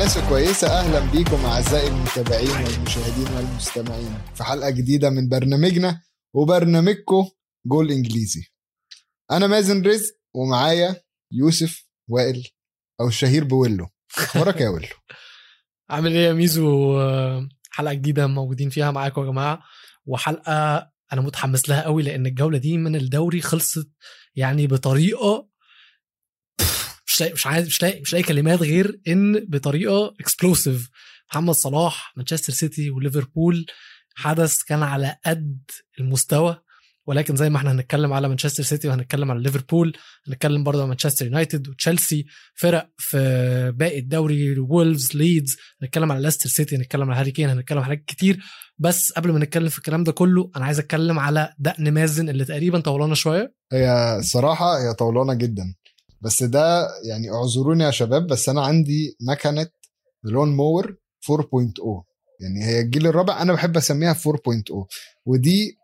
الناس الكويسة. أهلا بيكم أعزائي المتابعين والمشاهدين والمستمعين في حلقة جديدة من برنامجنا وبرنامجكم جول إنجليزي. أنا مازن رزق ومعايا يوسف وائل أو الشهير بويلو. أخبارك يا ويلو؟ عامل إيه يا ميزو؟ حلقة جديدة موجودين فيها معاكم يا جماعة. وحلقة أنا متحمس لها قوي لأن الجولة دي من الدوري خلصت يعني بطريقة مش مش عايز مش لاقي مش لاقي كلمات غير إن بطريقة explosive محمد صلاح مانشستر سيتي وليفربول حدث كان على قد المستوى ولكن زي ما إحنا هنتكلم على مانشستر سيتي وهنتكلم على ليفربول هنتكلم برضه على مانشستر يونايتد وتشيلسي فرق في باقي الدوري وولفز ليدز هنتكلم على ليستر سيتي هنتكلم على هاري كين هنتكلم على حاجات كتير. بس قبل ما نتكلم في الكلام ده كله أنا عايز أتكلم على دقن مازن اللي تقريبا طولانا شوية. هي الصراحة هي طولانة جدا. بس ده يعني اعذروني يا شباب بس أنا عندي مكنة Lawn Mower 4.0 يعني هي الجيل الرابع أنا بحب أسميها 4.0 ودي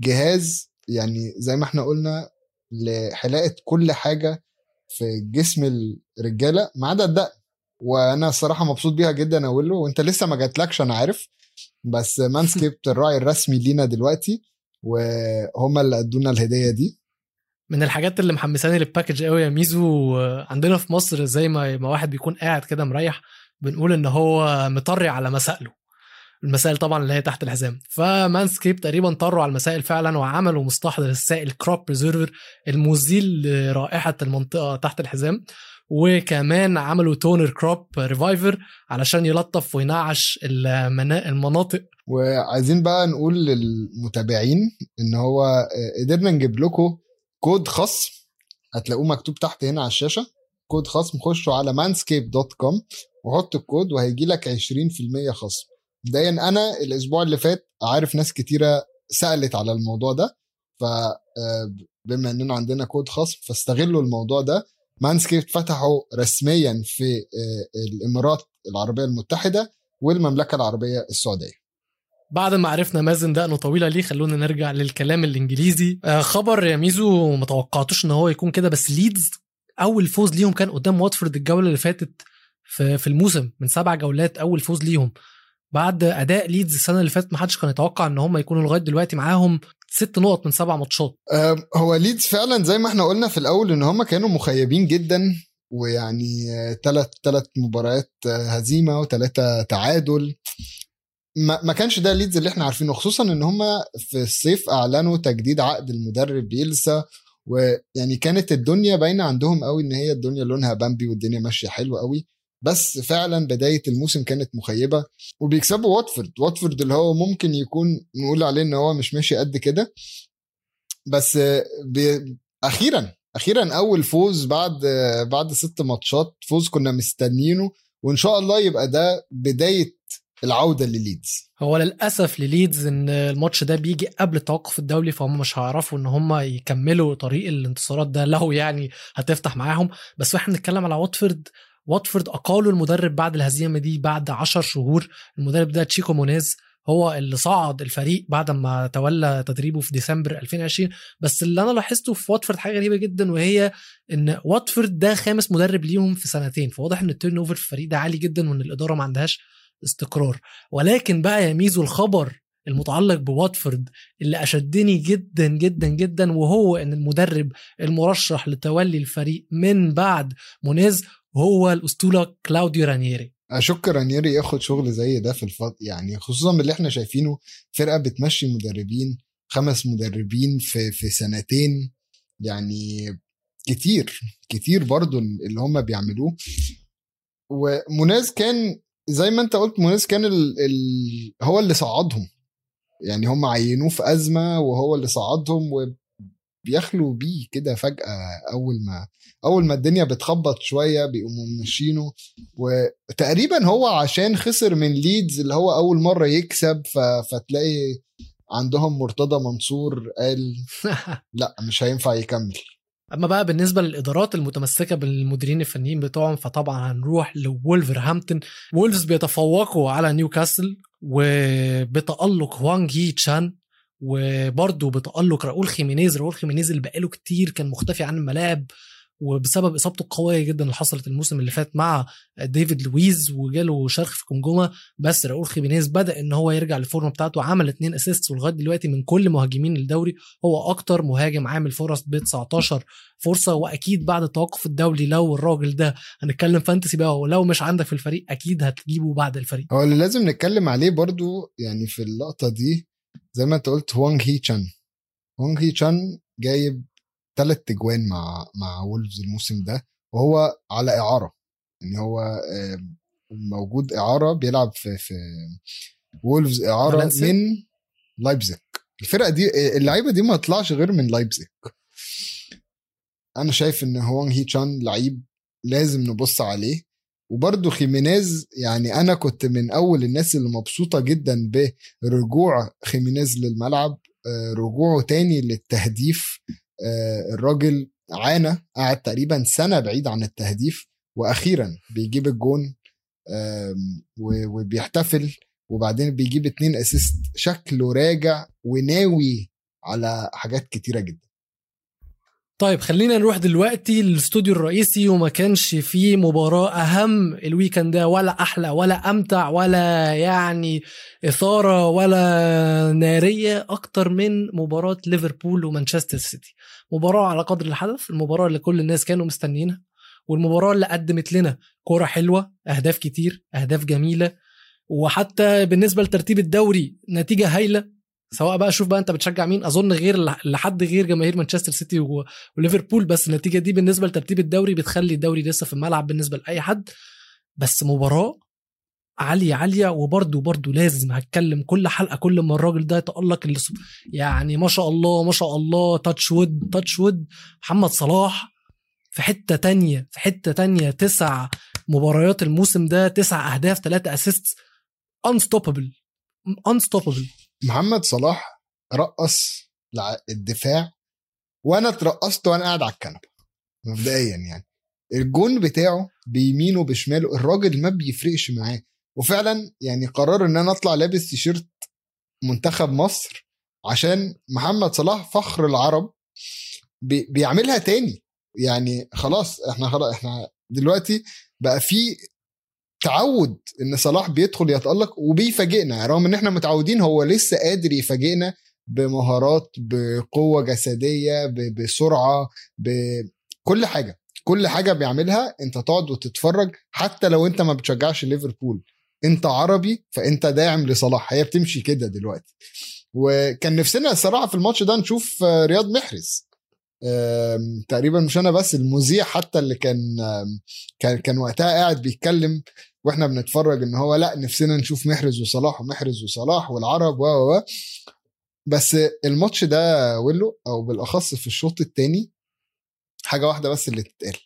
جهاز يعني زي ما إحنا قلنا لحلاقة كل حاجة في جسم الرجالة ما عدا الدقن. وأنا الصراحه مبسوط بيها جدا يا ويلو. وأنت لسه ما جاتلكش أنا عارف. بس Manscaped الراعي الرسمي لينا دلوقتي. وهم اللي أدونا الهديه دي. من الحاجات اللي محمساني لل package قوي يا ميزو عندنا في مصر زي ما ما واحد بيكون قاعد كده مريح بنقول إن هو مطري على مسائله. المسائل طبعا اللي هي تحت الحزام. ف Manscaped تقريبا طرّوا على المسائل فعلا وعملوا مستحضر السائل Crop Preserver المزيل لرائحة المنطقة تحت الحزام. وكمان عملوا toner Crop Reviver علشان يلطف وينعش المنا- المناطق. وعايزين بقى نقول للمتابعين إن هو آه، قدرنا نجيب لكم كود خصم هتلاقوه مكتوب تحت هنا على الشاشة. كود خصم خشوا على manscaped.com وحط الكود وهيجي لك 20% خصم. مبدئيا أنا الأسبوع اللي فات عارف ناس كتيرة سألت على الموضوع ده ف آه، بما إننا عندنا كود خصم فاستغلوا الموضوع ده. Manscaped فتحوا رسميا في آه، الإمارات العربية المتحدة والمملكة العربية السعودية. بعد ما عرفنا مازن دقنه طويلة ليه خلونا نرجع للكلام الإنجليزي. آه خبر يا ميزو ما توقعتوش إن هو يكون كده بس ليدز أول فوز ليهم كان قدام واتفورد الجولة اللي فاتت في الموسم من سبع جولات أول فوز ليهم. بعد أداء ليدز السنة اللي فاتت ما حدش كان يتوقع إن هم يكونوا لغاية دلوقتي معاهم ست نقط من سبع ماتشات. آه، هو ليدز فعلا زي ما إحنا قلنا في الأول إن هم كانوا مخيبين جدا ويعني ثلاث ثلاث مباريات آه، هزيمة وثلاثه تعادل. ما, ما كانش ده ليدز اللي إحنا عارفينه خصوصا إن هم في الصيف أعلنوا تجديد عقد المدرب بيلسا ويعني كانت الدنيا باينة عندهم قوي إن هي الدنيا لونها بامبي والدنيا ماشية حلوة قوي بس فعلا بداية الموسم كانت مخيبة. وبيكسبوا واتفورد واتفورد اللي هو ممكن يكون نقول عليه إن هو مش ماشي قد كده بس بي... أخيرا أخيرا أول فوز بعد بعد ست ماتشات فوز كنا مستنيينه وإن شاء الله يبقى ده بداية العودة لليدز. هو للأسف لليدز إن الماتش ده بيجي قبل التوقف الدولي فهم مش هيعرفوا إن هم يكملوا طريق الانتصارات ده لو يعني هتفتح معاهم. بس إحنا بنتكلم على واتفورد واتفورد اقالوا المدرب بعد الهزيمة دي بعد 10 شهور. المدرب ده تشيكو مونيز هو اللي صعد الفريق بعد ما تولى تدريبه في ديسمبر 2020 بس اللي أنا لاحظته في واتفورد حاجة غريبة جدا وهي إن واتفورد ده خامس مدرب ليهم في سنتين. فواضح إن ال turnover في الفريق ده عالي جدا وإن الإدارة ما عندهاش استقرار. ولكن بقى يا ميزو الخبر المتعلق بواتفورد اللي شدني جدا جدا جدا وهو إن المدرب المرشح لتولي الفريق من بعد مونيز هو الأسطورة كلاوديو رانييري. أشك رانيري ياخد شغل زي ده في الفض يعني خصوصا اللي إحنا شايفينه فرقة بتمشي مدربين خمس مدربين في في سنتين يعني كتير كتير برضو اللي هم بيعملوه. ومناز كان زي ما انت قلت مناز كان ال ال هو اللي صعدهم. يعني هم عينوه في أزمة وهو اللي صعدهم وبيخلوا بيه كده فجأة أول ما أول ما الدنيا بتخبط شوية بيقوموا ماشيينه وتقريبا هو عشان خسر من ليدز اللي هو أول مرة يكسب ف... فتلاقي عندهم مرتضى منصور قال لا مش هينفع يكمل. أما بقى بالنسبة للإدارات المتمسكة بالمديرين الفنيين بتوعهم فطبعا هنروح لولفرهامبتون. وولفز بيتفوقوا على نيوكاسل وبتألق هوانج هي تشان وبرضه بتألق راؤول خيمينيز. راؤول خيمينيز اللي بقاله كتير كان مختفي عن الملاعب. وبسبب إصابته القوية جدا اللي حصلت الموسم اللي فات مع ديفيد لويز وجاله شرخ في الجمجمه بس راؤول خيمينيز بدأ إن هو يرجع للفورمة بتاعته عمل اتنين assists ولغاية دلوقتي من كل مهاجمين الدوري هو أكتر مهاجم عامل فرص ب 19 فرصة. وأكيد بعد التوقف الدولي لو الراجل ده هنتكلم fantasy بقى ولو مش عندك في الفريق أكيد هتجيبه بعد الفريق. هو اللي لازم نتكلم عليه برضو يعني في اللقطة دي زي ما أنت قلت هوانج هي تشان. هوانج هي تشان جايب ثلاث تجوان مع مع وولفز الموسم ده وهو على إعارة. إن هو موجود إعارة بيلعب في في وولفز إعارة؟ من لايبزيج. الفرقة دي اللعيبة دي ما تطلعش غير من لايبزيج. أنا شايف إن هوانج هي تشان لعيب لازم نبص عليه. وبرده خيمينيز يعني أنا كنت من أول الناس اللي مبسوطة جدا برجوع خيمينيز للملعب آه، رجوعه تاني للتهديف الراجل عانى قعد تقريبا سنة بعيد عن التهديف وأخيرا بيجيب الجون وبيحتفل وبعدين بيجيب اتنين assist شكله راجع وناوي على حاجات كتيرة جدا. طيب خلينا نروح دلوقتي للاستوديو الرئيسي وما كانش فيه مباراة أهم. ال weekend ده ولا أحلى ولا أمتع ولا يعني إثارة ولا نارية أكتر من مباراة ليفربول ومانشستر سيتي. مباراة على قدر الحدث المباراة اللي كل الناس كانوا مستنيينها والمباراة اللي قدمت لنا كرة حلوة أهداف كتير أهداف جميلة وحتى بالنسبة لترتيب الدوري نتيجة هايلة. سواء بقى شوف بقى انت بتشجع مين أظن غير لحد غير جماهير مانشستر سيتي وليفربول بس النتيجة دي بالنسبة لترتيب الدوري بتخلي الدوري لسه في الملعب بالنسبة لأي حد بس مباراة عالية عالية وبرده برده لازم هتكلم كل حلقة كل ما الراجل ده يتألق يعني ما شاء الله ما شاء الله touch wood touch wood محمد صلاح في حتة تانية في حتة تانية تسع مباريات الموسم ده تسع أهداف ثلاثة assist unstoppable unstoppable محمد صلاح رقص الدفاع وأنا اترقصت وأنا قاعد على الكنبة مبدئيا يعني. الجون بتاعه بيمينه بشماله الراجل ما بيفرقش معاه. وفعلا يعني قرر إن أنا أطلع لابس تيشيرت منتخب مصر عشان محمد صلاح فخر العرب بي بيعملها تاني. يعني خلاص إحنا خلاص إحنا دلوقتي بقى في تعود إن صلاح بيدخل يتألق وبيفاجئنا رغم إن إحنا متعودين هو لسه قادر يفاجئنا بمهارات بقوة جسدية بسرعة بكل حاجة. كل حاجة بيعملها أنت تقعد وتتفرج حتى لو أنت ما بتشجعش ليفربول. أنت عربي فأنت داعم لصلاح. هي بتمشي كده دلوقتي. وكان نفسنا الصراحه في الماتش ده نشوف آه، رياض محرز. تقريبا مش أنا بس المذيع حتى اللي كان كان كان وقتها قاعد بيتكلم وإحنا بنتفرج إن هو لا نفسنا نشوف محرز وصلاح ومحرز وصلاح والعرب و و و. بس الماتش ده ويلو أو بالأخص في الشوط الثاني حاجة واحدة بس اللي تتقال.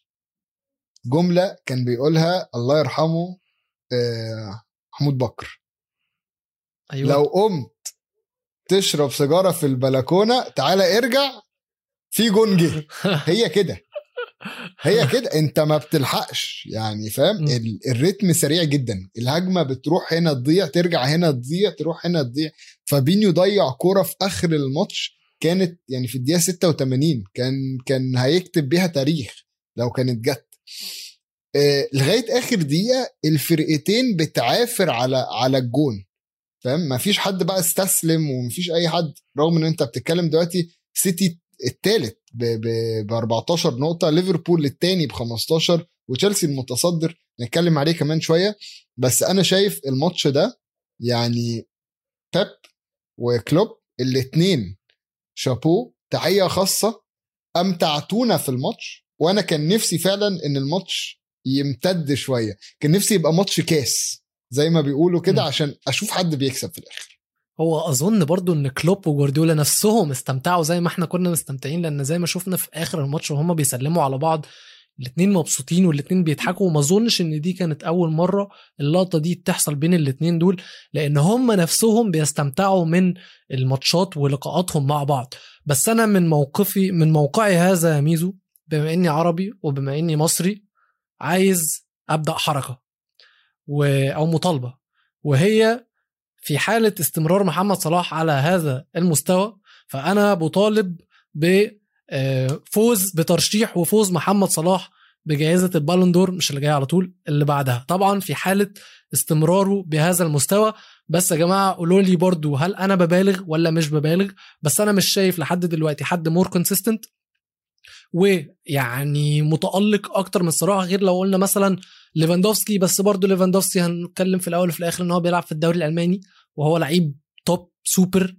جملة كان بيقولها الله يرحمه آه، محمود بكر. أيوه. لو قمت تشرب سيجارة في البلكونة تعالى ارجع في جون جه هي كده. هي كده. انت ما بتلحقش. يعني فاهم؟ الريتم سريع جدا. الهجمة بتروح هنا تضيع ترجع هنا تضيع تروح هنا تضيع. فابينيو ضيع كوره في آخر الماتش كانت يعني في الدقيقة 86 كان كان هيكتب بيها تاريخ لو كانت جت. آه لغاية آخر دقيقة الفرقتين بتعافر على على الجون. فاهم؟ ما فيش حد بقى استسلم ومفيش أي حد رغم إن أنت بتتكلم دلوقتي سيتي الثالث ب 14 نقطة ليفربول الثاني ب 15 وتشيلسي المتصدر نتكلم عليه كمان شوية. بس أنا شايف الماتش ده يعني بيب وكلوب الاثنين شابو تحية خاصة أمتعتونا في الماتش وأنا كان نفسي فعلا إن الماتش يمتد شوية. كان نفسي يبقى ماتش كاس زي ما بيقولوا كده. عشان أشوف حد بيكسب في الآخر. هو أظن برضو إن كلوب وجوارديولا نفسهم استمتعوا زي ما إحنا كنا مستمتعين لأن زي ما شفنا في آخر الماتش وهم بيسلموا على بعض الاتنين مبسوطين والاتنين بيضحكوا وما أظنش إن دي كانت أول مرة اللقطة دي تحصل بين الاتنين دول لأن هم نفسهم بيستمتعوا من الماتشات ولقاءاتهم مع بعض. بس أنا من موقفي من موقعي هذا يا ميزو بما إني عربي وبما إني مصري عايز أبدأ حركة و... أو مطالبة وهي في حالة استمرار محمد صلاح على هذا المستوى فأنا بطالب آه، فوز بترشيح وفوز محمد صلاح بجائزة ال Ballon d'Or مش اللي جاية على طول اللي بعدها. طبعا في حالة استمراره بهذا المستوى بس يا جماعة قولوا لي برضو هل أنا ببالغ ولا مش ببالغ؟ بس أنا مش شايف لحد دلوقتي حد more consistent ويعني متألق أكتر من الصراحه غير لو قلنا مثلا ليفاندوفسكي بس برضو ليفاندوفسكي هنتكلم في الأول وفي الآخر إن هو بيلعب في الدوري الألماني وهو لعيب top super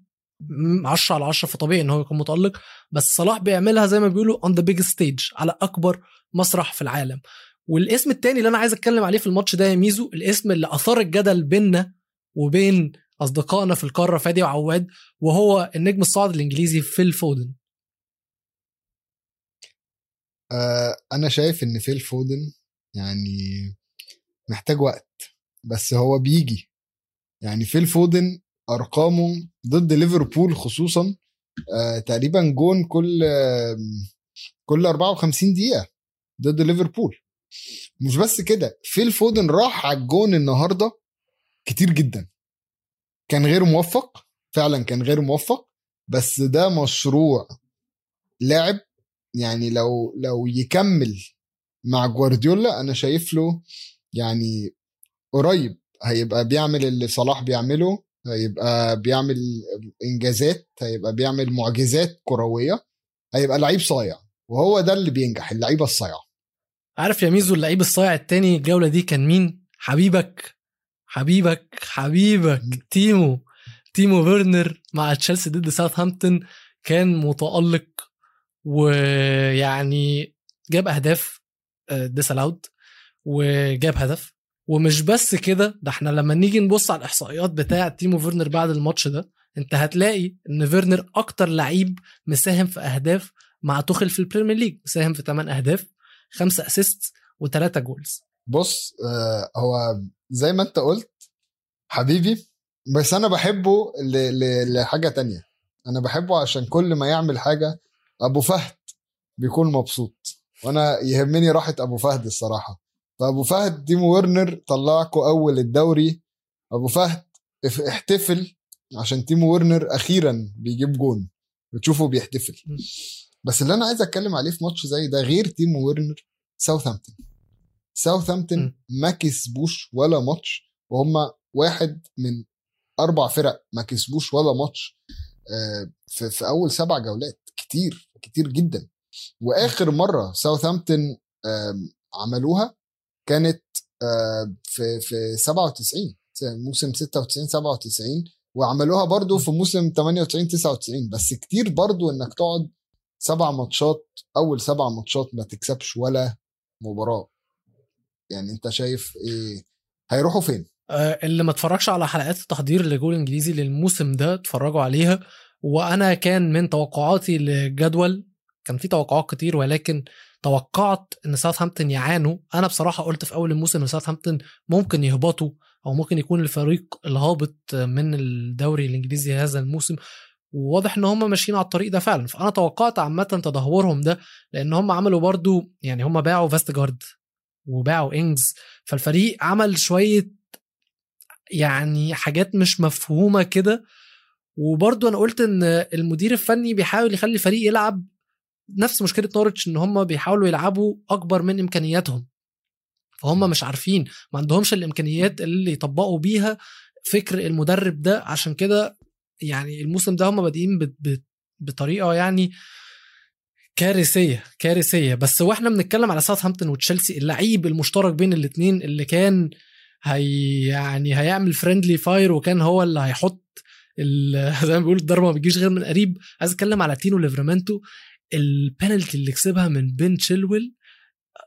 10 على 10 فطبيعي إن هو يكون متألق بس صلاح بيعملها زي ما بيقولوا on the big stage على أكبر مسرح في العالم. والاسم التاني اللي أنا عايز أتكلم عليه في الماتش ده يا ميزو الاسم اللي أثار الجدل بيننا وبين أصدقائنا في القارة فادي وعواد وهو النجم الصاعد الإنجليزي فيل فودن آه أنا شايف إن فيل فودن يعني محتاج وقت بس هو بيجي. يعني فيل فودن أرقامه ضد ليفربول خصوصا آه تقريبا جون كل آه كل 54 دقيقة ضد ليفربول. مش بس كده فيل فودن راح على الجون النهارده كتير جدا. كان غير موفق فعلا كان غير موفق بس ده مشروع لاعب يعني لو لو يكمل مع جوارديولا أنا شايف له يعني قريب. هيبقى بيعمل اللي صلاح بيعمله هيبقى بيعمل إنجازات هيبقى بيعمل معجزات كروية هيبقى لعيب صايع وهو ده اللي بينجح اللعيبة الصايعة. عارف يا ميزو اللعيب الصايع التاني الجولة دي كان مين؟ حبيبك حبيبك حبيبك تيمو. تيمو فيرنر مع تشيلسي ضد ساوثهامبتون كان متألق ويعني جاب أهداف disallowed وجاب هدف. ومش بس كده ده إحنا لما نيجي نبص على الإحصائيات بتاعه تيمو فيرنر بعد الماتش ده انت هتلاقي إن فيرنر أكتر لعيب مساهم في أهداف مع توخل في ال Premier League مساهم في 8 أهداف 5 assist و3 goals بص آه هو زي ما انت قلت حبيبي بس أنا بحبه لحاجة تانية. أنا بحبه عشان كل ما يعمل حاجة أبو فهد بيكون مبسوط. وأنا يهمني راحة أبو فهد الصراحة. فأبو فهد تيمو ورنر طلعكوا أول الدوري. أبو فهد احتفل عشان تيمو ورنر أخيرا بيجيب جون. بتشوفه بيحتفل. بس اللي أنا عايز أتكلم عليه في ماتش زي ده غير تيمو ورنر ساوثهامبتون. ساوثهامبتون م. ما كسبوش ولا ماتش وهم واحد من أربع فرق ما كسبوش ولا ماتش آه، في أول سبع جولات. كتير كتير جدا. وآخر مرة ساوثهامبتون آم، عملوها كانت في في 97 موسم 96 97 وعملوها برضو في موسم 98 99 بس كتير برضو إنك تقعد سبع ماتشات أول سبع ماتشات ما تكسبش ولا مباراة. يعني أنت شايف إيه؟ هيروحوا فين؟ آه، اللي ما اتفرجش على حلقات التحضير لجول إنجليزي للموسم ده اتفرجوا عليها. وأنا كان من توقعاتي للجدول كان في توقعات كتير ولكن توقعت إن ساوثهامبتون يعانوا. أنا بصراحة قلت في أول الموسم إن ساوثهامبتون ممكن يهبطوا أو ممكن يكون الفريق الهابط من الدوري الإنجليزي هذا الموسم. وواضح إن هم ماشيين على الطريق ده فعلا. فأنا توقعت عامة تدهورهم ده لأن هم عملوا برضو يعني هم باعوا فاستجارد وباعوا إنجز. فالفريق عمل شوية يعني حاجات مش مفهومة كده. وبرضه أنا قلت إن المدير الفني بيحاول يخلي الفريق يلعب نفس مشكلة نورتش إن هم بيحاولوا يلعبوا أكبر من إمكانياتهم. فهم مش عارفين ما عندهمش الإمكانيات اللي يطبقوا بيها فكر المدرب ده. عشان كده يعني الموسم ده هم بادئين بطريقة يعني كارثية كارثية. بس وإحنا بنتكلم على ساوثهامبتون وتشيلسي اللعيب المشترك بين الاثنين اللي كان هي يعني هيعمل friendly fire وكان هو اللي هيحط زي ما بيقولوا الضربة ما بيجيش غير من قريب. عايز أتكلم على تينو ليفرامنتو البنالتي اللي كسبها من بين تشيلويل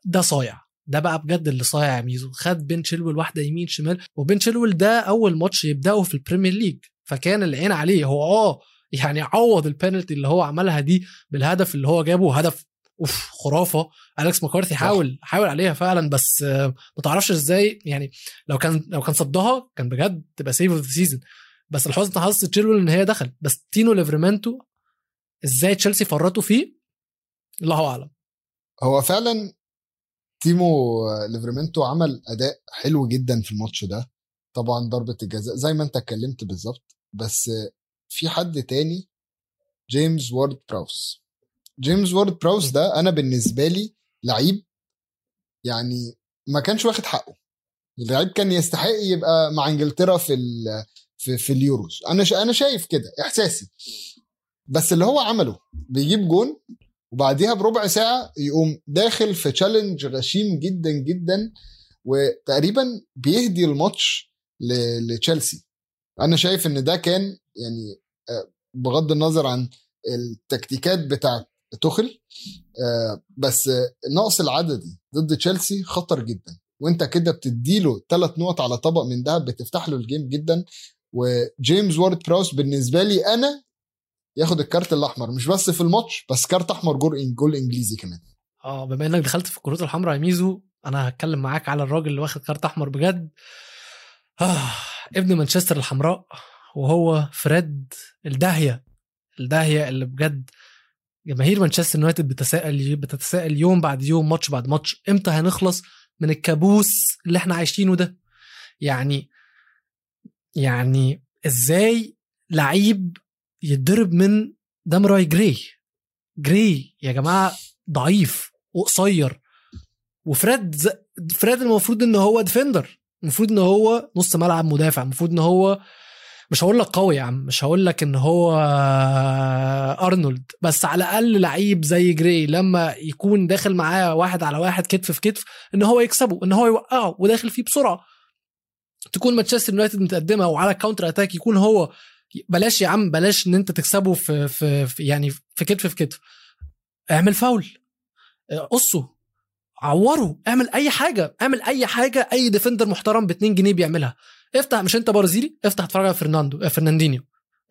ده صايع. ده بقى بجد اللي صايع يا ميزو. خد بين تشيلويل واحدة يمين شمال وبين تشيلويل ده أول ماتش يبدأه في ال Premier League فكان العين عليه. هو آه يعني عوض البنالتي اللي هو عملها دي بالهدف اللي هو جابه هدف أوف خرافة. أليكس مكارثي. حاول حاول عليها فعلا بس ما تعرفش إزاي يعني لو كان لو كان صدها كان بجد تبقى save of the season بس لحسن حظ تشيلويل إن هي دخل. بس تينو ليفرمنتو إزاي تشيلسي فرطوا فيه؟ الله أعلم. هو فعلا تينو ليفرمنتو عمل أداء حلو جدا في الماتش ده. طبعا ضربة الجزاء زي ما أنت اتكلمت بالظبط. بس في حد تاني؟ جيمس وارد براوس. جيمس وورد براوس ده أنا بالنسبة لي لعيب يعني ما كانش واخد حقه. اللعيب كان يستحق يبقى مع إنجلترا في في, في اليوروز. أنا أنا شايف كده إحساسي. بس اللي هو عمله بيجيب جون وبعديها بربع ساعة يقوم داخل في challenge غشيم جدا جدا وتقريبا بيهدي الماتش لتشيلسي أنا شايف إن ده كان يعني آه، بغض النظر عن التكتيكات بتاعت توخل آه، بس النقص العددي ضد تشيلسي خطر جدا. وأنت كده بتديله ثلاث نقط على طبق من دهب بتفتح له ال game جدا. وجيمس وورد براوس بالنسبة لي أنا ياخد الكارت الأحمر مش بس في الماتش بس كارت أحمر جول جول إنجليزي كمان. آه بما إنك دخلت في الكروت الحمراء يا ميزو أنا هتكلم معاك على الراجل اللي واخد كارت أحمر بجد. آه ابن مانشستر الحمراء وهو فريد الداهية. الداهية اللي بجد جماهير مانشستر يونايتد بتتساءل بتتساءل يوم بعد يوم ماتش بعد ماتش إمتى هنخلص من الكابوس اللي إحنا عايشينه ده؟ يعني يعني إزاي لعيب يتضرب من ديماراي جراي. جراي يا جماعة ضعيف وقصير. وفريد فريد المفروض إن هو defender المفروض إن هو نص ملعب مدافع. المفروض إن هو مش هقول لك قوي يا عم مش هقول لك إن هو أرنولد. بس على الأقل لعيب زي جراي لما يكون داخل معاه واحد على واحد كتف في كتف إن هو يكسبه إن هو يوقعه وداخل فيه بسرعة. تكون مانشستر يونايتد متقدمة وعلى counter attack يكون هو بلاش يا عم بلاش إن أنت تكسبه في, في, يعني في كتف في كتف. اعمل فاول. قصه. عوره. اعمل أي حاجة. اعمل أي حاجة. أي defender محترم ب 2 جنيه بيعملها. افتح مش أنت برازيلي افتح اتفرج على فرناندو آه، فرناندينيو.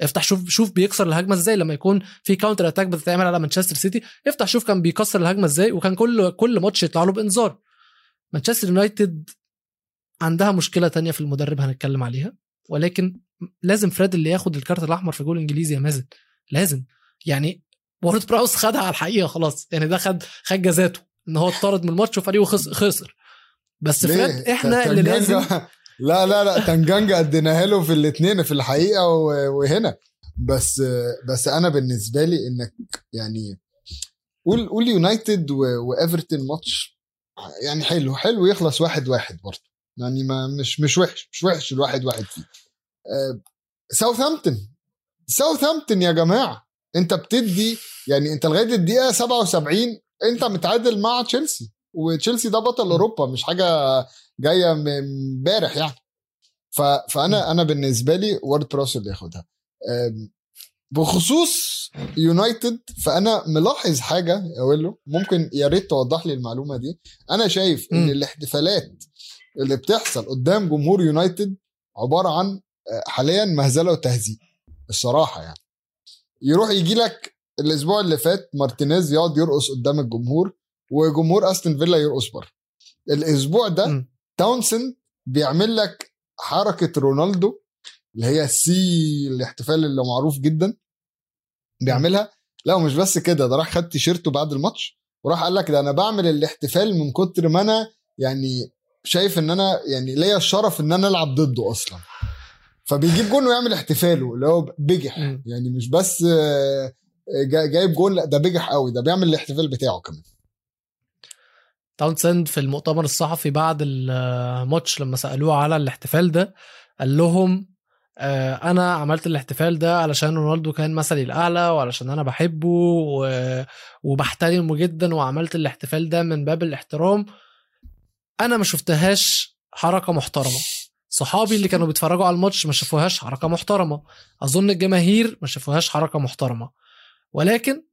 افتح شوف شوف بيكسر الهجمة إزاي لما يكون في counter attack بتتعمل على مانشستر سيتي. افتح شوف كان بيكسر الهجمة إزاي وكان كل كل ماتش يطلع له بإنذار. مانشستر يونايتد عندها مشكلة تانية في المدرب هنتكلم عليها ولكن لازم فريد اللي ياخد الكارت الأحمر في جول إنجليزي يا مازن. لازم. يعني وورد براوس خدها على الحقيقة خلاص. يعني ده خد خد جزاته. إن هو اتطرد من الماتش وفريقه خسر. بس فريد إحنا اللي لازم لا لا لا تنجانجا اديناها له في الاثنين في الحقيقة وهنا. بس بس أنا بالنسبة لي إنك يعني قول قول يونايتد وإيفرتون ماتش يعني حلو حلو يخلص واحد واحد برضه. يعني ما مش مش وحش مش وحش الواحد واحد فيه. ساوثهامبتون. ساوثهامبتون يا جماعة انت بتدي يعني انت لغاية الدقيقة 77 انت متعادل مع تشيلسي وتشيلسي ده بطل أوروبا مش حاجة جاية من امبارح يعني. فأنا أنا بالنسبة لي وارد براوس اللي ياخدها بخصوص يونايتد فأنا ملاحظ حاجة أقول له ممكن يا ريت توضح لي المعلومة دي. أنا شايف إن الاحتفالات اللي بتحصل قدام جمهور يونايتد عبارة عن حاليا مهزلة وتهزيء الصراحة يعني. يروح يجي لك الأسبوع اللي فات مارتينيز يقعد يرقص قدام الجمهور وجمهور أستون فيلا يرقص بره. الأسبوع ده م. تاونسند بيعمل لك حركة رونالدو اللي هي السي الاحتفال اللي معروف جدا بيعملها. لا ومش بس كده ده راح خد تيشيرته بعد الماتش وراح قال لك ده أنا بعمل الاحتفال من كتر ما أنا يعني شايف إن أنا يعني ليا الشرف إن أنا ألعب ضده أصلا. فبيجيب جون ويعمل احتفاله اللي هو بجح يعني مش بس آه، جايب جون لأ ده بجح قوي ده بيعمل الاحتفال بتاعه كمان. تاونسند في المؤتمر الصحفي بعد الماتش لما سألوه على الاحتفال ده قال لهم آه، أنا عملت الاحتفال ده علشان رونالدو كان مثلي الأعلى وعلشان أنا بحبه وبحترمه جدا وعملت الاحتفال ده من باب الاحترام. أنا ما شفتهاش حركة محترمة. صحابي اللي كانوا بيتفرجوا على الماتش ما شافوهاش حركة محترمة. أظن الجماهير ما شافوهاش حركة محترمة. ولكن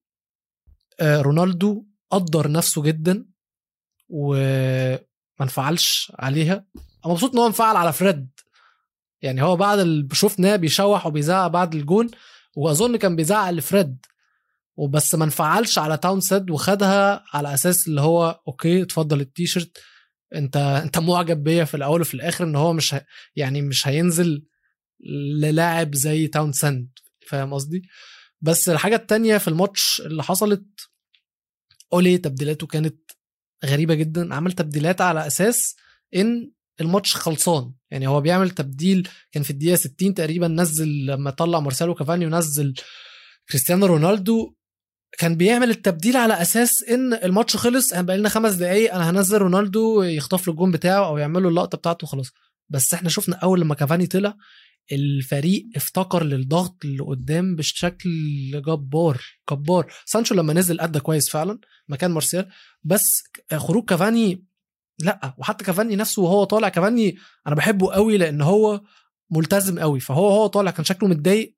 آه، رونالدو قدر نفسه جدا وما انفعلش عليها. أنا مبسوط إن هو انفعل على فريد. يعني هو بعد اللي شفناه بيشوح وبيزعق بعد الجون وأظن كان بيزعق لفريد. وبس ما انفعلش على تاونسند وخدها على أساس اللي هو okay اتفضل التيشيرت. انت انت معجب بيا في الأول وفي الآخر إن هو مش ه... يعني مش هينزل للاعب زي تاونسند فاهم قصدي؟ بس الحاجة التانية في الماتش اللي حصلت اولي تبديلاته كانت غريبة جدا. عمل تبديلات على أساس إن الماتش خلصان. يعني هو بيعمل تبديل كان في الدقيقة 60 تقريبا نزل لما طلع مارسيلو كافاني ونزل كريستيانو رونالدو كان بيعمل التبديل على أساس إن الماتش خلص إحنا بقى لنا خمس دقايق أنا هنزل رونالدو يخطف له الجون بتاعه أو يعمل له اللقطة بتاعته وخلاص. بس إحنا شفنا أول لما كافاني طلع الفريق افتكر للضغط اللي قدام بشكل جبار جبار. سانشو لما نزل أدى كويس فعلا مكان مارسيال. بس خروج كافاني لأ وحتى كافاني نفسه وهو طالع كافاني أنا بحبه قوي لأن هو ملتزم قوي فهو هو طالع كان شكله متضايق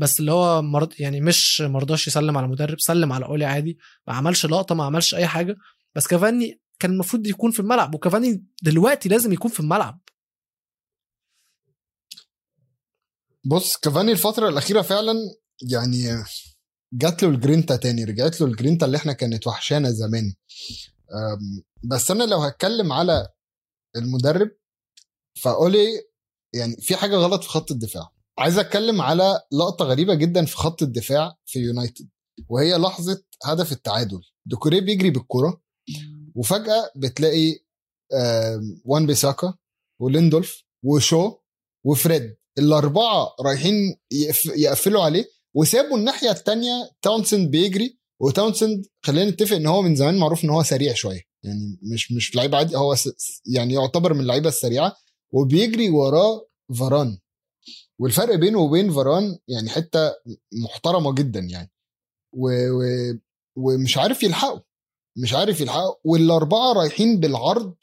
بس اللي هو مرض يعني مش مرضاش يسلم على مدرب سلم على أولي عادي ما عملش لقطة ما عملش أي حاجة. بس كافاني كان المفروض يكون في الملعب وكافاني دلوقتي لازم يكون في الملعب. بص كافاني الفترة الأخيرة فعلا يعني جات له الجرينتا تاني رجعت له الجرينتا اللي إحنا كانت وحشانا زمان. بس أنا لو هتكلم على المدرب فأولي يعني في حاجة غلط في خط الدفاع. عايز أتكلم على لقطة غريبة جدا في خط الدفاع في يونايتد وهي لحظة هدف التعادل. دوكوري بيجري بالكرة وفجأة بتلاقي وان بيساكا وليندولف وشو وفريد الأربعة رايحين يقفلوا عليه وسابوا الناحية الثانية تاونسند بيجري وتاونسند خلينا نتفق إن هو من زمان معروف إن هو سريع شوية. يعني مش مش لعيب عادي هو يعني يعتبر من اللعيبة السريعة وبيجري وراه فاران. والفرق بينه وبين فاران يعني حتة محترمة جدا يعني. و... و... ومش عارف يلحقه. مش عارف يلحقه. والأربعة رايحين بالعرض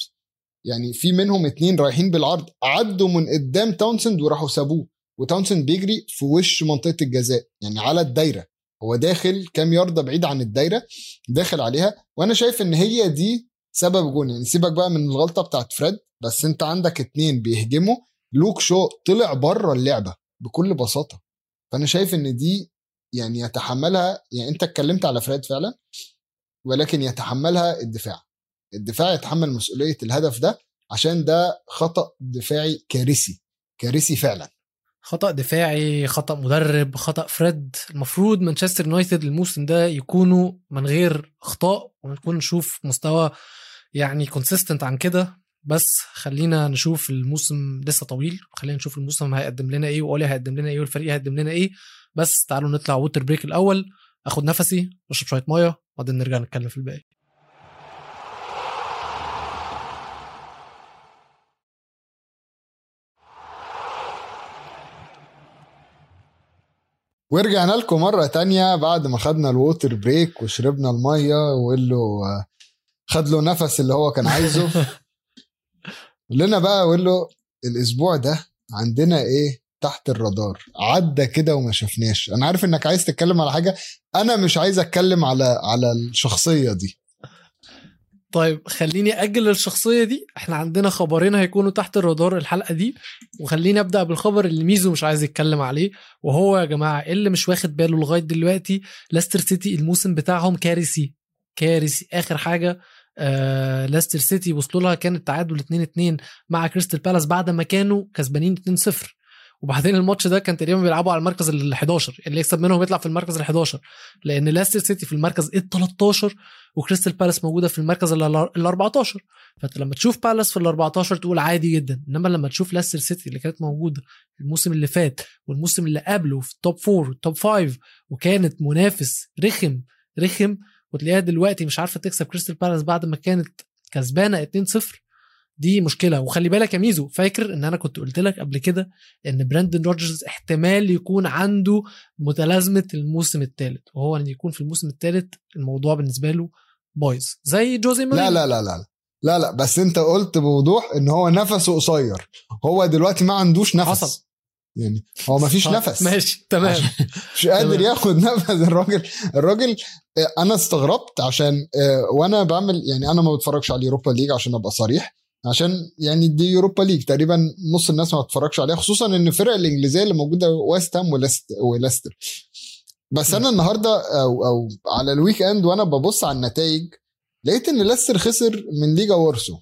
يعني في منهم اتنين رايحين بالعرض عدوا من قدام تاونسند وراحوا سابوه. وتاونسند بيجري في وش منطقة الجزاء يعني على الدايرة. هو داخل كام ياردة بعيد عن الدايرة داخل عليها. وأنا شايف إن هي دي سبب جون يعني سيبك بقى من الغلطة بتاعت فريد بس أنت عندك اتنين بيهجموا لوك شو طلع بره اللعبة بكل بساطة. فأنا شايف إن دي يعني يتحملها يعني أنت اتكلمت على فريد فعلا ولكن يتحملها الدفاع. الدفاع يتحمل مسؤولية الهدف ده عشان ده خطأ دفاعي كارثي كارثي فعلا. خطأ دفاعي خطأ مدرب خطأ فريد. المفروض مانشستر يونايتد الموسم ده يكونوا من غير أخطاء ونكون نشوف مستوى يعني consistent عن كده. بس خلينا نشوف الموسم لسه طويل. خلينا نشوف الموسم هيقدم لنا إيه واولي هيقدم لنا إيه والفريق هيقدم لنا إيه. بس تعالوا نطلع water break الأول. أخد نفسي أشرب شوية مية وبعدين نرجع نتكلم في الباقي. ورجعنا لكم مرة تانية بعد ما خدنا ال water break وشربنا المية وقال له خد له نفس اللي هو كان عايزه. لنا بقى وقال له الأسبوع ده عندنا إيه؟ تحت الرادار. عدى كده وما شفناش. أنا عارف إنك عايز تتكلم على حاجة. أنا مش عايز أتكلم على على الشخصية دي. طيب خليني أجل الشخصية دي. إحنا عندنا خبرين هيكونوا تحت الرادار الحلقة دي. وخليني أبدأ بالخبر اللي ميزو مش عايز يتكلم عليه. وهو يا جماعة اللي مش واخد باله لغاية دلوقتي؟ لاستر سيتي الموسم بتاعهم كارثي. كارثي. آخر حاجة آه لاستر سيتي وصلوا لها كان التعادل 2 2 مع كريستال بالاس بعد ما كانوا كسبانين 2 0 وبعدين الماتش ده كان تقريبا بيلعبوا على المركز ال 11 اللي يكسب منهم يطلع في المركز ال 11 لأن لاستر سيتي في المركز ال 13 وكريستال بالاس موجودة في المركز ال 14 فأنت لما تشوف بالاس في ال 14 تقول عادي جدا. إنما لما تشوف لاستر سيتي اللي كانت موجودة الموسم اللي فات والموسم اللي قبله في ال top 4 وال top 5 وكانت منافس رخم رخم وتلاقيها دلوقتي مش عارفة تكسب كريستال بالاس بعد ما كانت كسبانة 2-0 دي مشكلة. وخلي بالك يا ميزو فاكر إن أنا كنت قلت لك قبل كده إن براندن روجرز احتمال يكون عنده متلازمة الموسم الثالث وهو إن يكون في الموسم الثالث الموضوع بالنسبة له بايظ. زي جوزيه مورينيو لا لا لا لا لا لا بس أنت قلت بوضوح إن هو نفسه قصير. هو دلوقتي ما عندوش نفس. حصل. يعني هو ما فيش نفس. ماشي تمام. مش قادر ياخد نفس. الراجل الراجل أنا استغربت عشان وأنا بعمل يعني أنا ما بتفرجش على ال Europa League عشان أبقى صريح. عشان يعني دي Europa League تقريبا نص الناس ما بتتفرجش عليها خصوصا إن الفرق الإنجليزية اللي موجودة ويست هام وليستر. بس أنا النهارده أو أو على ال weekend وأنا ببص على النتائج لقيت إن ليستر خسر من ليجيا وارسو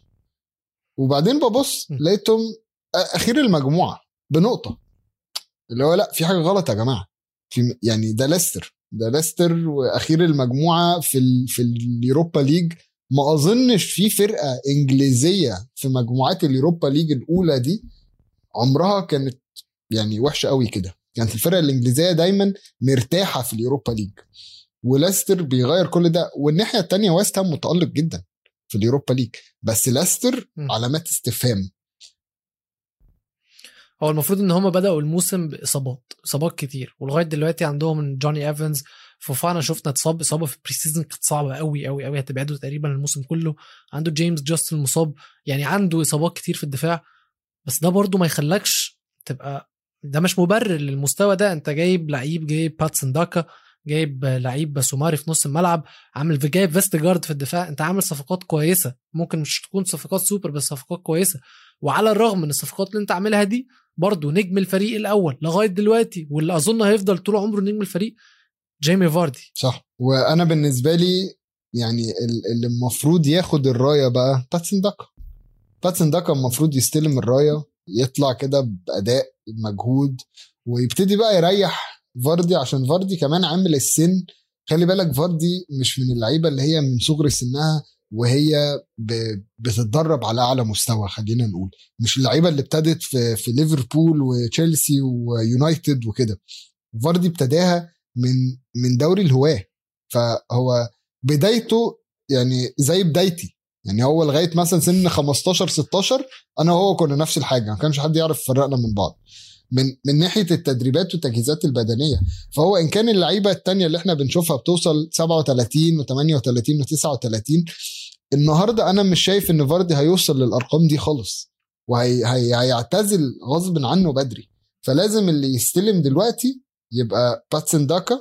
وبعدين ببص لقيتهم أخير المجموعة بنقطة. اللي هو لأ في حاجة غلط يا جماعة. في يعني ده ليستر. ده ليستر وأخير المجموعة في ال في ال Europa League. ما أظنش في فرقة إنجليزية في مجموعات ال Europa League الأولى دي عمرها كانت يعني وحشة قوي كده. كانت الفرقة الإنجليزية دايما مرتاحة في ال Europa League. وليستر بيغير كل ده. والناحية التانية ويست هام متألق جدا في ال Europa League. بس ليستر. علامات استفهام. هو المفروض إن هم بدأوا الموسم بإصابات إصابات كتير ولغاية دلوقتي عندهم جوني ايفنز فوفانا شفنا اتصاب إصابة في ال pre-season كانت صعبة قوي قوي قوي هتبعده تقريبا الموسم كله. عنده جيمس جاستن مصاب يعني عنده إصابات كتير في الدفاع بس ده برضو ما يخلكش تبقى ده مش مبرر للمستوى ده. أنت جايب لعيب جايب باتسن داكا جايب لعيب سوماري في نص الملعب عامل في جايب فيسترجارد في الدفاع. أنت عامل صفقات كويسة ممكن مش تكون صفقات سوبر بس صفقات كويسة. وعلى الرغم من الصفقات اللي أنت عاملها دي برضه نجم الفريق الأول لغاية دلوقتي واللي أظن هيفضل طول عمره نجم الفريق جيمي فاردي. صح. وأنا بالنسبة لي يعني ال- اللي المفروض ياخد الراية بقى باتسن داكا. باتسن داكا المفروض يستلم الراية يطلع كده بأداء مجهود ويبتدي بقى يريح فاردي عشان فاردي كمان عامل السن. خلي بالك فاردي مش من اللعيبة اللي هي من صغر سنها وهي بتتدرب على أعلى مستوى خلينا نقول. مش اللعيبة اللي ابتدت في في ليفربول وتشيلسي ويونايتد وكده. فاردي ابتداها من من دوري الهواة. فهو بدايته يعني زي بدايتي. يعني هو لغاية مثلا سن 15 16 أنا وهو كنا نفس الحاجة. ما كانش حد يعرف يفرقنا من بعض. من من ناحية التدريبات والتجهيزات البدنية. فهو إن كان اللعيبة التانية اللي إحنا بنشوفها بتوصل 37 و38 و39 النهارده أنا مش شايف إن فاردي هيوصل للأرقام دي خالص وهيعتزل غصب عنه بدري. فلازم اللي يستلم دلوقتي يبقى باتسن داكا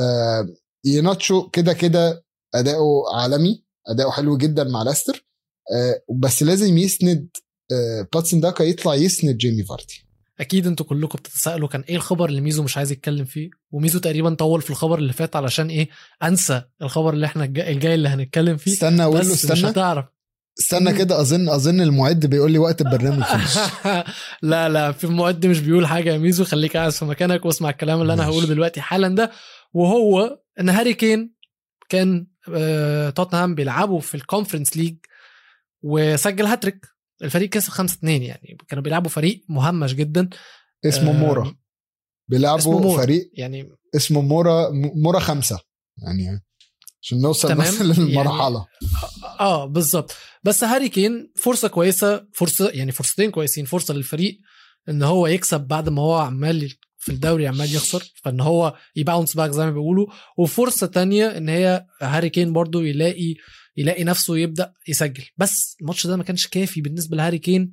آه يناتشو كده كده أداؤه عالمي أداؤه حلو جدا مع لاستر آه بس لازم يسند آه باتسن داكا يطلع يسند جيمي فاردي. أكيد أنتوا كلكم بتتسألوا كان إيه الخبر اللي ميزو مش عايز يتكلم فيه؟ وميزو تقريبا طول في الخبر اللي فات علشان إيه؟ أنسى الخبر اللي إحنا الجاي, اللي هنتكلم فيه. استنى أقول له بس مش استنى. هتعرف. استنى كده أظن أظن المعد بيقول لي وقت البرنامج خلص لا لا في المعد مش بيقول حاجة يا ميزو خليك قاعد في مكانك واسمع الكلام اللي أنا. هقوله دلوقتي حالا ده. وهو إن هاري كين كان آه، توتنهام بيلعبوا في ال Conference League وسجل هاتريك الفريق كسب 5 2 يعني. كانوا بيلعبوا فريق مهمش جدا. اسمه آه، مورا اسمه بيلعبوا مورا. فريق يعني اسمه مورا مورا خمسة. يعني عشان نوصل تمام. بس للمرحله آه بالظبط. بس هاري كين فرصة كويسة فرصة يعني فرصتين كويسين. فرصة للفريق إن هو يكسب بعد ما هو عمال في الدوري عمال يخسر فإن هو ي bounce back زي ما بيقولوا. وفرصة تانية إن هي هاري كين برضو يلاقي يلاقي نفسه يبدأ يسجل. بس الماتش ده ما كانش كافي بالنسبة لهاري كين.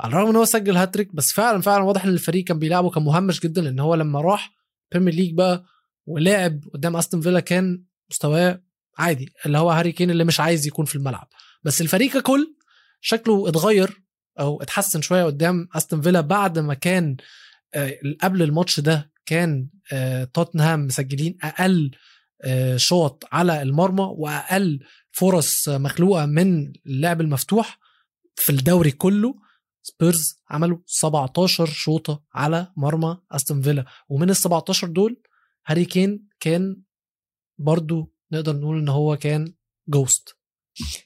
على الرغم إن هو سجل هاتريك بس فعلا فعلا واضح إن الفريق كان بيلعبه كان مهمش جدا لأن هو لما راح Premier League بقى ولعب قدام استون فيلا كان مستواه عادي اللي هو هاري كين اللي مش عايز يكون في الملعب. بس الفريق ككل شكله اتغير أو اتحسن شوية قدام استون فيلا بعد ما كان آه، قبل الماتش ده كان آه، توتنهام مسجلين أقل آه، شوط على المرمى وأقل فرص مخلوقة من اللعب المفتوح في الدوري كله. سبيرز عملوا 17 شوطة على مرمى أستون فيلا. ومن ال 17 دول هاري كين كان برضو نقدر نقول إن هو كان ghost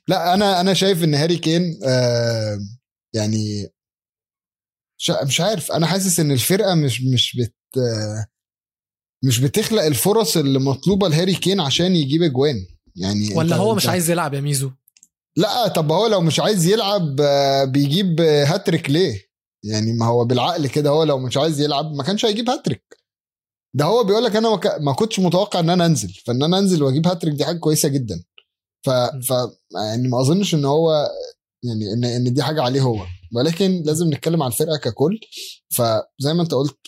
لا أنا أنا شايف إن هاري كين آه يعني مش عارف. أنا حاسس إن الفرقة مش مش بت آه مش بتخلق الفرص اللي مطلوبة لهاري كين عشان يجيب أجوان. يعني ولا هو مش عايز يلعب يا ميزو؟ لا طب هو لو مش عايز يلعب آه، بيجيب هاتريك ليه؟ يعني ما هو بالعقل كده هو لو مش عايز يلعب ما كانش هيجيب هاتريك. ده هو بيقول لك أنا ما كنتش متوقع إن أنا أنزل فإن أنا أنزل وأجيب هاتريك دي حاجة كويسة جدا. ف, ف يعني ما أظنش إن هو يعني ان إن دي حاجة عليه هو. ولكن لازم نتكلم على الفرقة ككل. فزي ما أنت قلت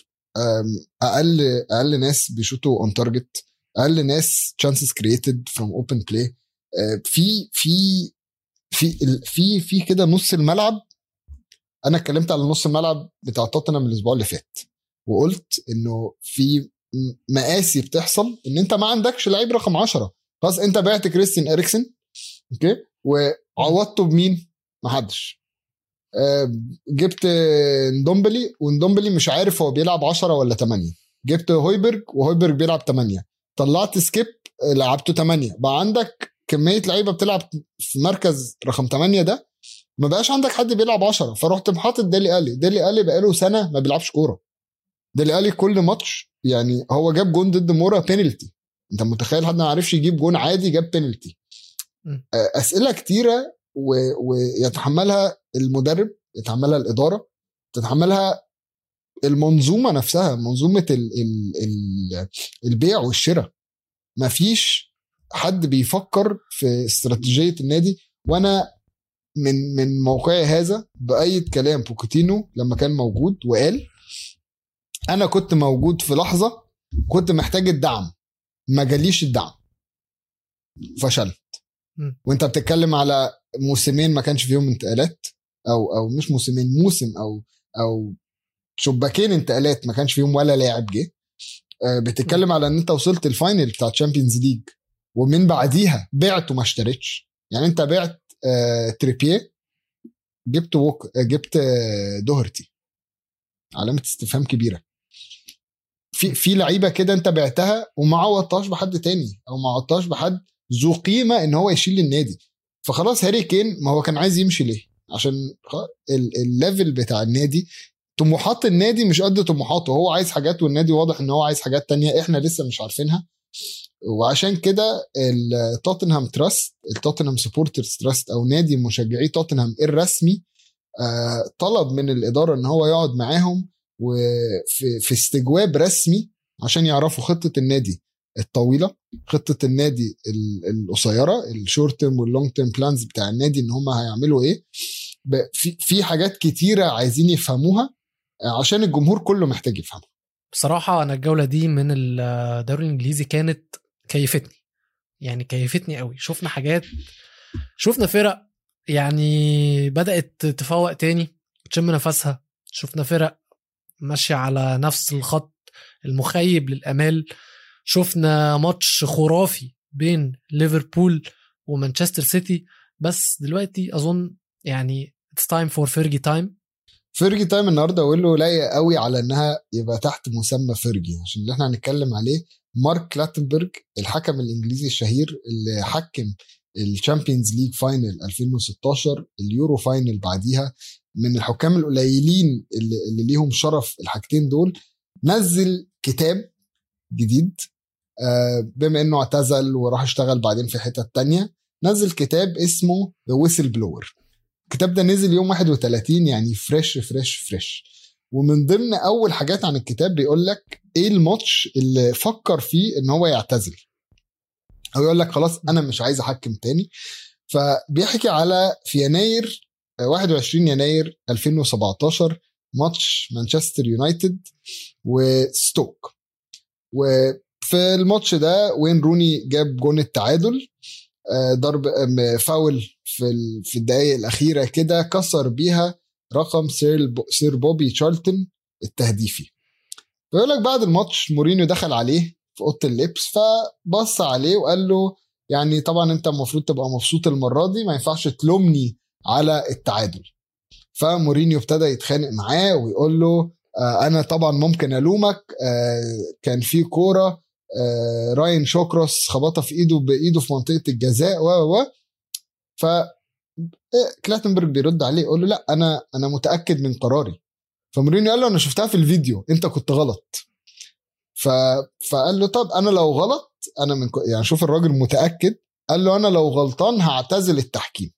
أقل أقل ناس بيشوطوا on target أقل ناس chances created from open play. أه، في في في في في كده نص الملعب. أنا اتكلمت على نص الملعب بتاع توتنهام الأسبوع اللي فات وقلت إنه في مآسي بتحصل إن أنت ما عندكش لعيب رقم 10 خلاص أنت بعت كريستيان اريكسن okay؟ وعوضته بمين؟ محدش آه، جبت آه، ندومبلي وندومبلي مش عارف هو بيلعب 10 ولا 8 جبت هويبرج وهويبرج بيلعب 8 طلعت سكيب آه، لعبته 8 بقى عندك كمية لعيبة بتلعب في مركز رقم 8 ده ما بقاش عندك حد بيلعب 10 فرحت حاطط ديلي ألي. ديلي ألي بقاله سنة ما بيلعبش كورة. ديلي ألي كل ماتش يعني هو جاب جون ضد مورا بينالتي انت متخيل حد ما عرفش يجيب جون عادي جاب بينالتي مم. أسئلة كتيرة ويتحملها المدرب يتحملها الإدارة تتحملها المنظومة نفسها منظومة ال ال ال البيع والشراء. مفيش حد بيفكر في استراتيجية النادي وأنا من من موقعي هذا بأيد كلام بوكيتينو لما كان موجود وقال أنا كنت موجود في لحظة كنت محتاج الدعم ما جاليش الدعم. فشلت. وأنت بتتكلم على موسمين ما كانش فيهم انتقالات أو أو مش موسمين موسم أو أو شباكين انتقالات ما كانش فيهم ولا لاعب جه. آه، بتتكلم على إن أنت وصلت ال final بتاع Champions League ومن بعديها بعت وما اشتريتش. يعني أنت بعت آه، تريبيه جبت ووك آه، جبت آه، دوهرتي. علامة استفهام كبيرة. في في لعيبة كده أنت بعتها وما عوضتهاش بحد تاني أو ما عوضتهاش بحد ذو قيمة إن هو يشيل النادي. فخلاص هاري كين ما هو كان عايز يمشي ليه؟ عشان ال level بتاع النادي طموحات النادي مش قد طموحاته. هو عايز حاجات والنادي واضح إن هو عايز حاجات تانية إحنا لسه مش عارفينها. وعشان كده التوتنهام Trust التوتنهام Supporters Trust أو نادي مشجعي توتنهام الرسمي آه، طلب من الإدارة إن هو يقعد معاهم وفي في استجواب رسمي عشان يعرفوا خطة النادي الطويلة خطة النادي ال- القصيرة ال short term وال long term plans بتاع النادي إن هم هيعملوا إيه. في حاجات كتيرة عايزين يفهموها. عشان الجمهور كله محتاج يفهمها بصراحة أنا الجولة دي من الدوري الإنجليزي كانت كيفتني. يعني كيفتني قوي. شفنا حاجات شفنا فرق يعني بدأت تفوق تاني تشم نفسها. شفنا فرق ماشية على نفس الخط المخيب للأمال. شفنا ماتش خرافي بين ليفربول ومانشستر سيتي. بس دلوقتي أظن يعني it's time for Fergie time. Fergie time النهارده أقول له لايق قوي على إنها يبقى تحت مسمى Fergie عشان اللي إحنا هنتكلم عليه مارك كلاتنبرج الحكم الإنجليزي الشهير اللي حكم ال Champions League final 2016 اليورو final بعديها من الحكام القليلين اللي, اللي ليهم شرف الحاجتين دول نزل كتاب جديد آه، بما إنه اعتزل وراح اشتغل بعدين في حتة تانية نزل كتاب اسمه The Whistle Blower الكتاب ده نزل يوم 31 يعني fresh fresh fresh ومن ضمن أول حاجات عن الكتاب بيقول لك إيه الماتش اللي فكر فيه إن هو يعتزل. أو يقول لك خلاص أنا مش عايز أحكم تاني. فبيحكي على في يناير آه، 21 يناير 2017 ماتش مانشستر يونايتد وستوك. وفي الماتش ده وين روني جاب جون التعادل آه، ضرب آم، فاول في في الدقائق الأخيرة كده كسر بيها رقم سير سير بوبي تشارلتون التهديفي. بيقول لك بعد الماتش مورينيو دخل عليه في أوضة اللبس فبص عليه وقال له يعني طبعا أنت المفروض تبقى مبسوط المرة دي ما ينفعش تلومني على التعادل. فمورينيو ابتدى يتخانق معاه ويقول له آه أنا طبعا ممكن ألومك آه كان في كورة آه راين شوكروس خبطها في إيده بإيده في منطقة الجزاء و و ف إيه، كلاتنبرج بيرد عليه يقول له لأ أنا أنا متأكد من قراري. فمورينيو قال له أنا شفتها في الفيديو أنت كنت غلط. ف... فقال له طب أنا لو غلط أنا من يعني شوف الراجل متأكد قال له أنا لو غلطان هعتزل التحكيم.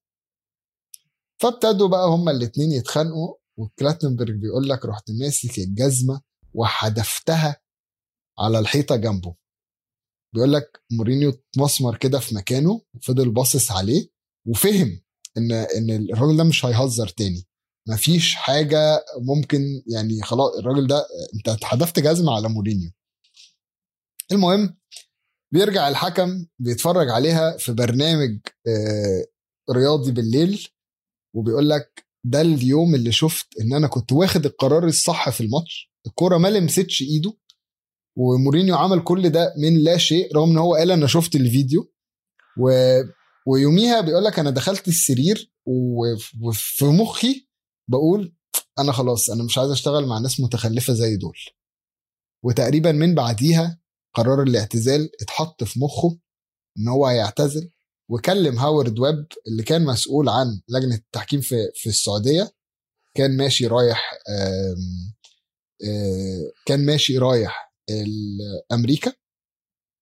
فابتدوا بقى هما الاتنين يتخانقوا وكلاتنبرج بيقول لك رحت ماسك الجزمة وحدفتها على الحيطة جنبه. بيقول لك مورينيو اتمسمر كده في مكانه وفضل باصص عليه وفهم ان إن الراجل ده مش هيهزر تاني. مفيش حاجة ممكن يعني خلاص الراجل ده أنت اتحدفت جزمة على مورينيو. المهم بيرجع الحكم بيتفرج عليها في برنامج آه، رياضي بالليل وبيقول لك ده اليوم اللي شفت إن أنا كنت واخد القرار الصح في الماتش. الكورة ما لمستش إيده ومورينيو عمل كل ده من لا شيء رغم إن هو قال أنا شفت الفيديو. و... ويوميها بيقول لك أنا دخلت السرير وف- وفي مخي بقول أنا خلاص أنا مش عايز أشتغل مع ناس متخلفة زي دول. وتقريبا من بعديها قرار الاعتزال اتحط في مخه إن هو هيعتزل. وكلم هاورد ويب اللي كان مسؤول عن لجنة التحكيم في في السعودية. كان ماشي رايح آم، آه، كان ماشي رايح أمريكا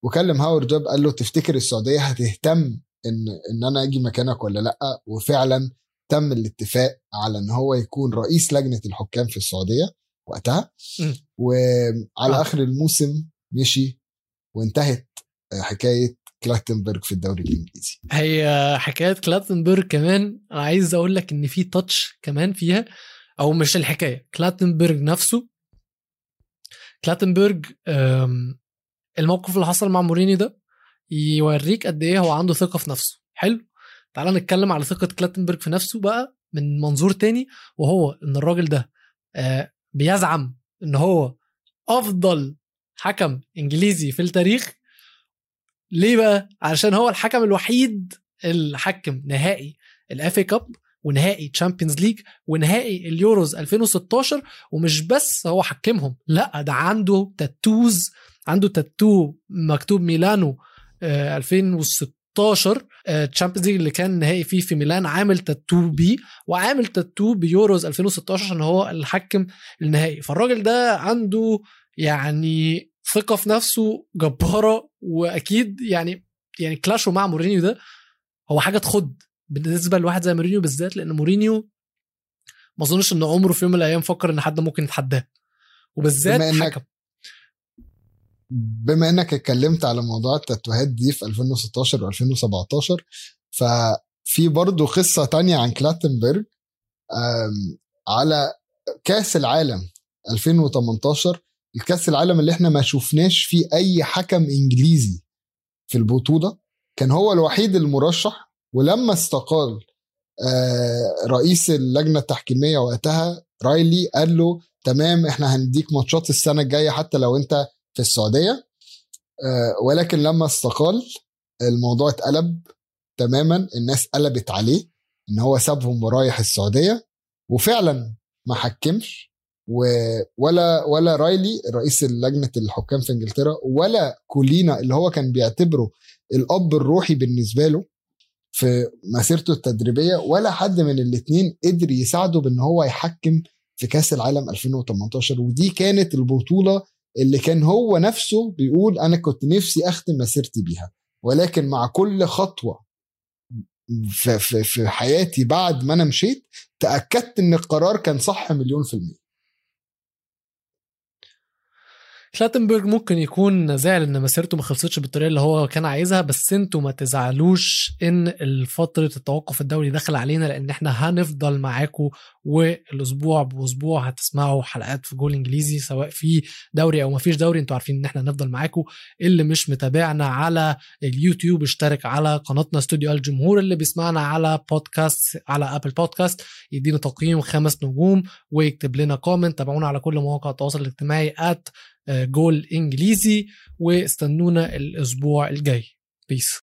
وكلم هاورد جاب قال له تفتكر السعودية هتهتم إن إن أنا أجي مكانك ولا لأ وفعلا تم الاتفاق على إن هو يكون رئيس لجنة الحكام في السعودية وقتها م. وعلى آه. آخر الموسم مشي وانتهت حكاية كلاتنبرج في الدوري الإنجليزي هي حكاية كلاتنبرج كمان أنا عايز أقول لك إن في تاتش كمان فيها أو مش الحكاية كلاتنبرج نفسه كلاتنبرج الموقف اللي حصل مع مورينيو ده يوريك قد إيه هو عنده ثقة في نفسه. حلو. تعال نتكلم على ثقة كلاتنبرج في نفسه بقى من منظور تاني وهو إن الراجل ده آه، بيزعم إن هو أفضل حكم إنجليزي في التاريخ. ليه بقى؟ علشان هو الحكم الوحيد اللي حكم نهائي ال FA Cup ونهائي Champions League ونهائي اليوروز 2016 ومش بس هو حكمهم لا ده عنده tattoos عنده تاتو مكتوب ميلانو آه، 2016 Champions League اللي كان نهائي فيه في ميلان عامل تاتو بيه وعامل tattoo ب Euros 2016 عشان هو اللي حكم النهائي. فالراجل ده عنده يعني ثقة في نفسه جبارة وأكيد يعني يعني clash ه مع مورينيو ده هو حاجة تخد بالنسبة لواحد زي مورينيو بالذات لأن مورينيو ما أظنش إن عمره في يوم من الأيام فكر إن حد ممكن يتحداه. وبالذات بما إنك- حكم. بما إنك اتكلمت على موضوع التاتوهات دي في 2016 و2017 ففي برضه قصة تانية عن كلاتنبرج على كأس العالم 2018 الكأس العالم اللي إحنا ما شفناش فيه أي حكم إنجليزي في البطولة. كان هو الوحيد المرشح ولما استقال آه، رئيس اللجنة التحكيمية وقتها رايلي قال له تمام إحنا هنديك ماتشات السنة الجاية حتى لو أنت في السعودية. آه، ولكن لما استقال الموضوع اتقلب تماما الناس قلبت عليه إن هو سابهم ورايح السعودية وفعلا ما حكمش ولا ولا رايلي رئيس لجنة الحكام في إنجلترا ولا كولينا اللي هو كان بيعتبره الأب الروحي بالنسبة له في مسيرته التدريبية ولا حد من الاثنين قدر يساعده بإن هو يحكم في كأس العالم 2018 ودي كانت البطولة اللي كان هو نفسه بيقول أنا كنت نفسي أختم مسيرتي بيها. ولكن مع كل خطوة في, في, في حياتي بعد ما أنا مشيت تأكدت إن القرار كان صح مليون في المية. كلاتنبرج ممكن يكون زعل إن مسيرته ما خلصتش بالطريقة اللي هو كان عايزها بس أنتوا ما تزعلوش إن فترة التوقف الدولي داخل علينا لأن إحنا هنفضل معاكم والأسبوع بأسبوع هتسمعوا حلقات في جول إنجليزي سواء في دوري أو ما فيش دوري أنتوا عارفين إن إحنا هنفضل معاكم. اللي مش متابعنا على اليوتيوب اشترك على قناتنا استوديو الجمهور اللي بيسمعنا على بودكاست على ابل بودكاست يدينا تقييم خمس نجوم ويكتب لنا comment تابعونا على كل مواقع التواصل الاجتماعي at جول إنجليزي واستنونا الأسبوع الجاي. Peace